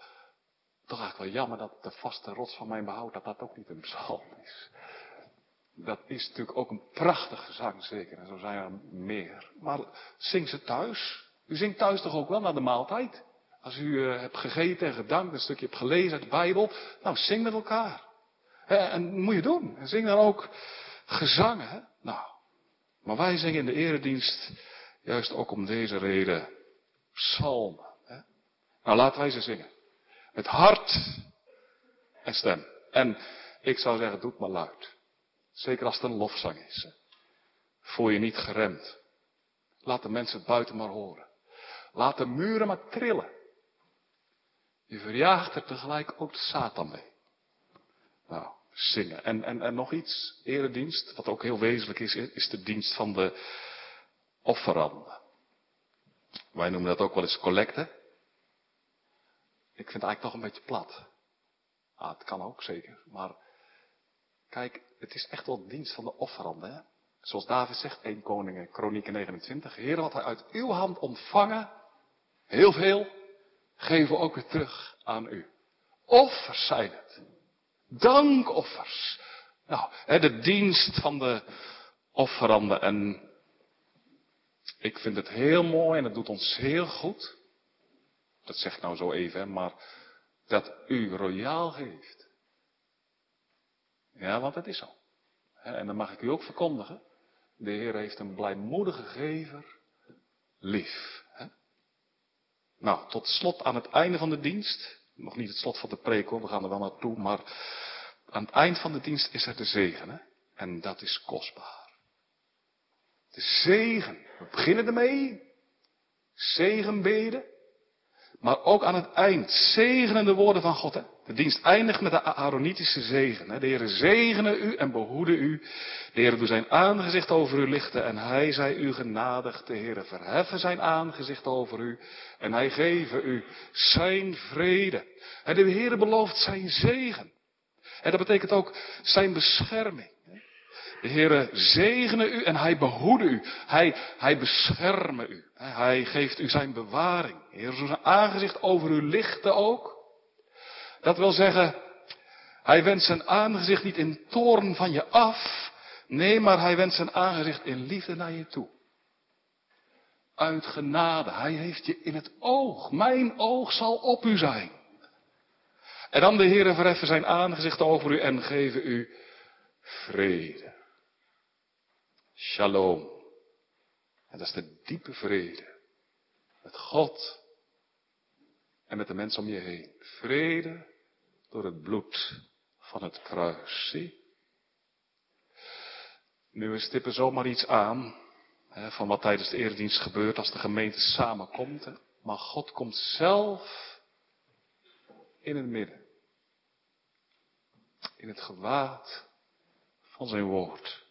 toch eigenlijk wel jammer dat de vaste rots van mijn behoud, dat dat ook niet een psalm is. Dat is natuurlijk ook een prachtig gezang, zeker. En zo zijn er meer. Maar zing ze thuis. U zingt thuis toch ook wel naar de maaltijd? Als u uh, hebt gegeten en gedankt, een stukje hebt gelezen uit de Bijbel. Nou, zing met elkaar. en moet je doen. En zing dan ook gezangen. Nou, maar wij zingen in de eredienst juist ook om deze reden psalmen. Nou, laten wij ze zingen. Met hart en stem. En ik zou zeggen, doe het maar luid. Zeker als het een lofzang is. Voel je niet geremd. Laat de mensen buiten maar horen. Laat de muren maar trillen. Je verjaagt er tegelijk ook de Satan mee. Nou, zingen. En, en, en nog iets, eredienst, wat ook heel wezenlijk is, is de dienst van de offeranden. Wij noemen dat ook wel eens collecte. Ik vind het eigenlijk toch een beetje plat. Ah, het kan ook zeker, maar kijk, het is echt wel dienst van de offeranden. Hè? Zoals David zegt, 1 Koningen, Kronieken 29. Heer, wat hij uit uw hand ontvangen, heel veel, geven we ook weer terug aan u. Offers zijn het. Dankoffers. Nou, de dienst van de offeranden. En ik vind het heel mooi en het doet ons heel goed. Dat zeg ik nou zo even, maar dat u royaal geeft. Ja, want het is zo. En dan mag ik u ook verkondigen. De Heer heeft een blijmoedige gever lief. Nou, tot slot aan het einde van de dienst. Nog niet het slot van de preek hoor, we gaan er wel naartoe. Maar aan het eind van de dienst is er de zegen. Hè? En dat is kostbaar. De zegen. We beginnen ermee. Zegenbeden. Maar ook aan het eind. Zegenende woorden van God. Hè? De dienst eindigt met de Aaronitische zegen. Hè? De Heer zegene u en behoede u. De Heer doet zijn aangezicht over u lichten en hij zij u genadig. De Heer verheffen zijn aangezicht over u en hij geven u zijn vrede. En de Heer belooft zijn zegen. En dat betekent ook zijn bescherming. De Heere zegene u en hij behoede u. Hij, hij bescherme u. Hij geeft u zijn bewaring. Heer zijn aangezicht over u lichten ook. Dat wil zeggen, hij wendt zijn aangezicht niet in toorn van je af. Nee, maar hij wendt zijn aangezicht in liefde naar je toe. Uit genade. Hij heeft je in het oog. Mijn oog zal op u zijn. En dan de Heere verheffen zijn aangezicht over u en geven u vrede. Shalom. En dat is de diepe vrede. Met God en met de mensen om je heen. Vrede door het bloed van het kruis. Zie? Nu we stippen zomaar iets aan hè, van wat tijdens de eredienst gebeurt als de gemeente samenkomt. Maar God komt zelf in het midden. In het gewaad van zijn woord.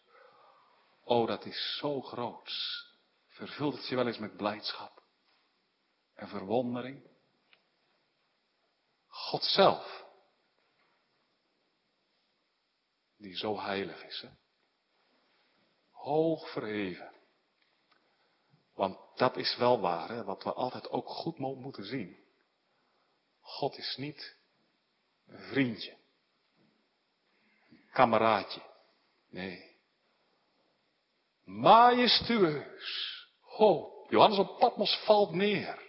Oh, dat is zo groot. Vervult het je wel eens met blijdschap en verwondering? God zelf. Die zo heilig is. Hè? Hoog verheven. Want dat is wel waar, hè? wat we altijd ook goed moeten zien. God is niet een vriendje, een kameraadje. Nee. Majestueus. Ho, Johannes op Patmos valt neer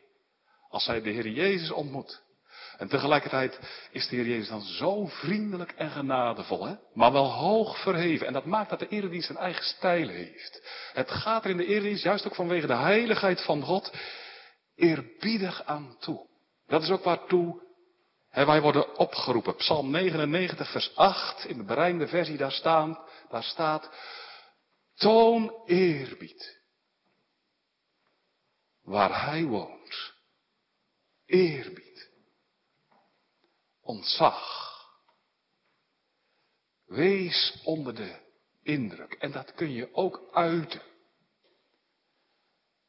als hij de Heer Jezus ontmoet. En tegelijkertijd is de Heer Jezus dan zo vriendelijk en genadevol, hè? maar wel hoog verheven. En dat maakt dat de eredienst een eigen stijl heeft. Het gaat er in de eredienst, juist ook vanwege de heiligheid van God, eerbiedig aan toe. Dat is ook waartoe wij worden opgeroepen. Psalm 99, vers 8, in de bereinde versie, daar, staan, daar staat, toon eerbied. Waar hij woont. Eerbied. Ontzag. Wees onder de indruk. En dat kun je ook uiten.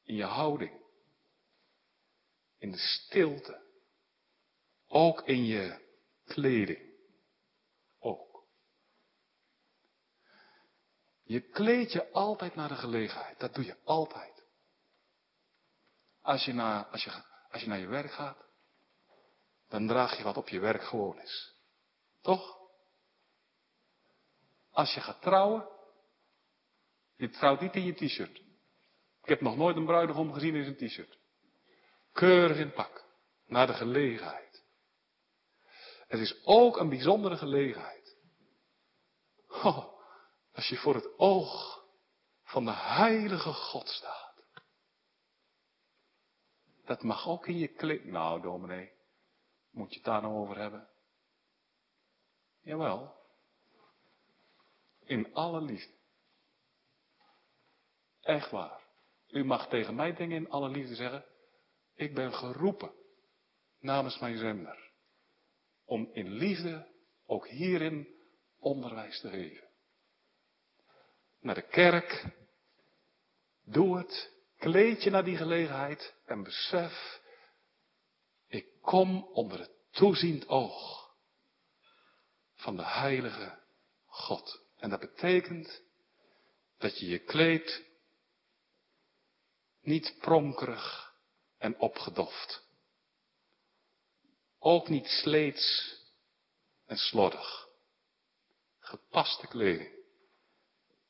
In je houding. In de stilte. Ook in je kleding. Ook. Je kleed je altijd naar de gelegenheid. Dat doe je altijd. Als je naar, als je, als je naar je werk gaat, dan draag je wat op je werk gewoon is. Toch? Als je gaat trouwen, je trouwt niet in je t-shirt. Ik heb nog nooit een bruidegom gezien in zijn t-shirt. Keurig in pak. Naar de gelegenheid. Het is ook een bijzondere gelegenheid. Oh, als je voor het oog van de heilige God staat. Dat mag ook in je klik. Nou, dominee, moet je het daar nou over hebben? Jawel. In alle liefde. Echt waar. U mag tegen mij dingen in alle liefde zeggen. Ik ben geroepen namens mijn zender. Om in liefde ook hierin onderwijs te geven. Naar de kerk. Doe het. Kleed je naar die gelegenheid en besef, ik kom onder het toeziend oog van de heilige God. En dat betekent dat je je kleedt niet pronkerig en opgedoft. Ook niet sleets en slordig. Gepaste kleding.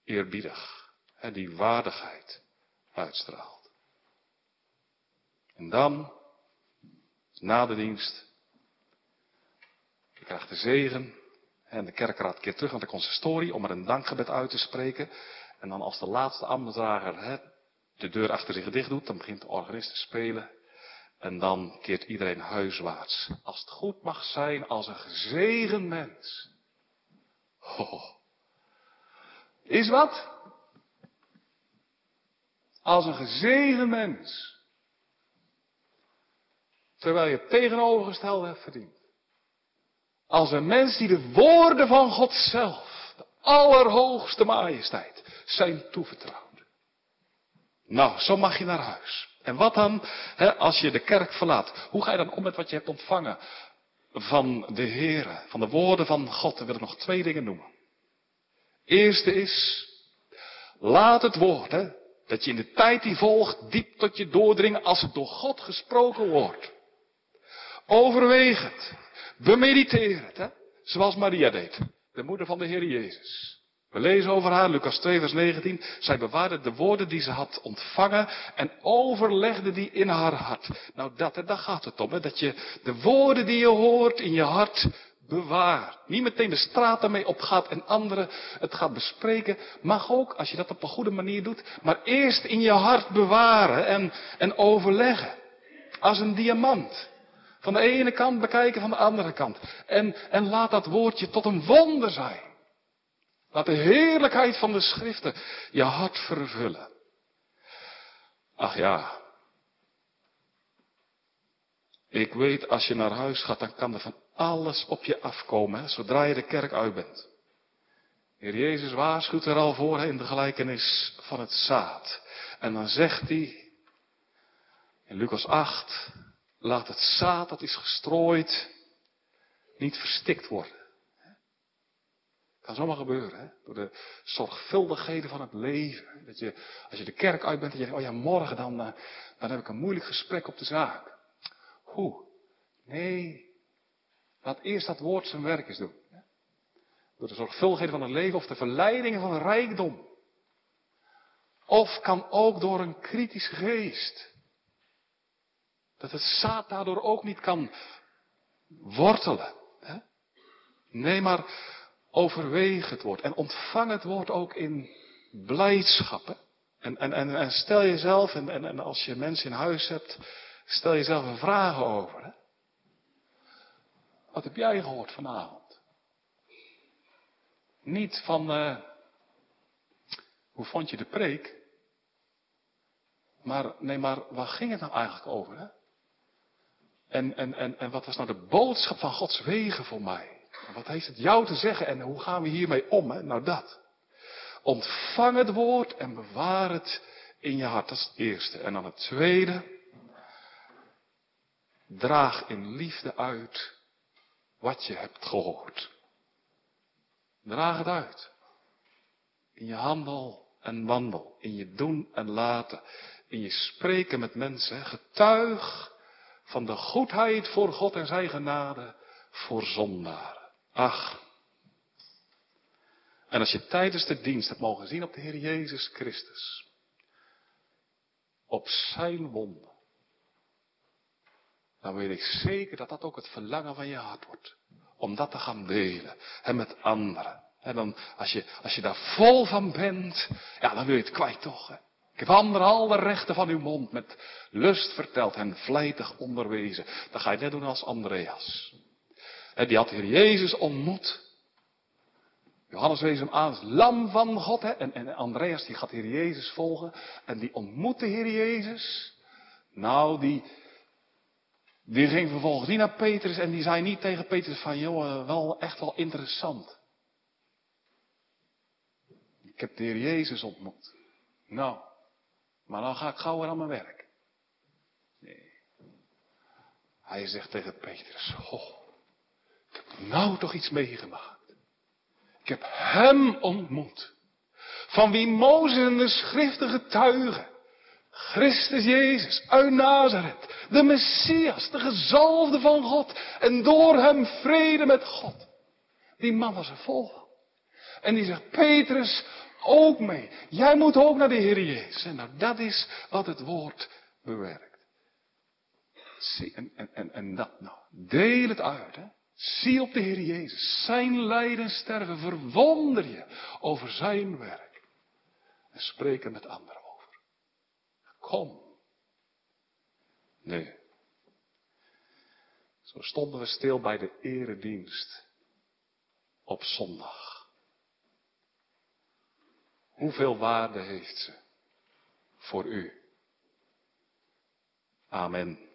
Eerbiedig. En die waardigheid uitstraalt. En dan, na de dienst, je krijgt de zegen. En de kerkraad keert terug naar de consistorie om er een dankgebed uit te spreken. En dan als de laatste ambtsdrager de deur achter zich dicht doet, dan begint de organist te spelen. En dan keert iedereen huiswaarts. Als het goed mag zijn, als een gezegend mens. Oh. Is wat? Als een gezegend mens. Terwijl je het tegenovergestelde hebt verdiend. Als een mens die de woorden van God zelf, de allerhoogste majesteit, zijn toevertrouwd. Nou, zo mag je naar huis. En wat dan, hè, als je de kerk verlaat? Hoe ga je dan om met wat je hebt ontvangen van de Heer, van de woorden van God? Dan wil ik nog twee dingen noemen. Eerste is, laat het woord, hè, dat je in de tijd die volgt diep tot je doordringen als het door God gesproken wordt. Overweeg het. Bemediteer het, hè? zoals Maria deed, de moeder van de Heer Jezus. We lezen over haar, Lucas 2, vers 19. Zij bewaarde de woorden die ze had ontvangen en overlegde die in haar hart. Nou, dat, daar gaat het om, hè? dat je de woorden die je hoort in je hart bewaart. Niet meteen de straat ermee opgaat en anderen het gaat bespreken. Mag ook, als je dat op een goede manier doet, maar eerst in je hart bewaren en, en overleggen. Als een diamant. Van de ene kant bekijken, van de andere kant. En, en laat dat woordje tot een wonder zijn. Laat de heerlijkheid van de schriften je hart vervullen. Ach ja. Ik weet, als je naar huis gaat, dan kan er van alles op je afkomen, zodra je de kerk uit bent. Heer Jezus waarschuwt er al voor in de gelijkenis van het zaad. En dan zegt hij in Lucas 8, laat het zaad dat is gestrooid niet verstikt worden. Kan zomaar gebeuren, hè? door de zorgvuldigheden van het leven. Dat je, als je de kerk uit bent, dat je denkt, oh ja, morgen dan, uh, dan heb ik een moeilijk gesprek op de zaak. Hoe? Nee, laat eerst dat woord zijn werk eens doen. Door de zorgvuldigheden van het leven of de verleidingen van rijkdom. Of kan ook door een kritische geest. Dat het zaad daardoor ook niet kan wortelen. Nee, maar overweeg het woord en ontvang het woord ook in blijdschap. En, en, en, en, stel jezelf, en, en, en, als je mensen in huis hebt, stel jezelf een vraag over. Wat heb jij gehoord vanavond? Niet van, uh, hoe vond je de preek? Maar, nee, maar waar ging het nou eigenlijk over? Hè? En, en, en, en wat was nou de boodschap van Gods wegen voor mij? Wat heeft het jou te zeggen en hoe gaan we hiermee om? Hè? Nou dat. Ontvang het woord en bewaar het in je hart. Dat is het eerste. En dan het tweede. Draag in liefde uit wat je hebt gehoord. Draag het uit. In je handel en wandel. In je doen en laten. In je spreken met mensen. Getuig van de goedheid voor God en zijn genade voor zondaren. Ach. En als je tijdens de dienst hebt mogen zien op de Heer Jezus Christus. Op zijn wonden. Dan weet ik zeker dat dat ook het verlangen van je hart wordt. Om dat te gaan delen. En met anderen. En dan, als je, als je daar vol van bent, ja, dan wil je het kwijt toch. Hè? Ik heb anderen al de rechten van uw mond met lust verteld en vlijtig onderwezen. Dan ga je net doen als Andreas. En die had de Heer Jezus ontmoet. Johannes wees hem aan als lam van God. Hè? En, en Andreas die gaat de Heer Jezus volgen. En die ontmoet de Jezus. Nou, die, die ging vervolgens niet naar Petrus en die zei niet tegen Petrus van, joh, wel echt wel interessant. Ik heb de Heer Jezus ontmoet. Nou, maar dan ga ik gauw weer aan mijn werk. Nee. Hij zegt tegen Petrus, oh, ik heb nou toch iets meegemaakt. Ik heb hem ontmoet. Van wie Mozes en de schriften getuigen. Christus Jezus uit Nazareth. De Messias, de gezalfde van God. En door hem vrede met God. Die man was er vol. En die zegt, Petrus, ook mee. Jij moet ook naar de Heer Jezus. En nou, dat is wat het woord bewerkt. Zie, en, en, en, dat nou. Deel het uit, hè. Zie op de Heer Jezus. Zijn lijden sterven. Verwonder je over zijn werk. En spreek er met anderen. Kom. Nee. Zo stonden we stil bij de eredienst. Op zondag. Hoeveel waarde heeft ze voor u? Amen.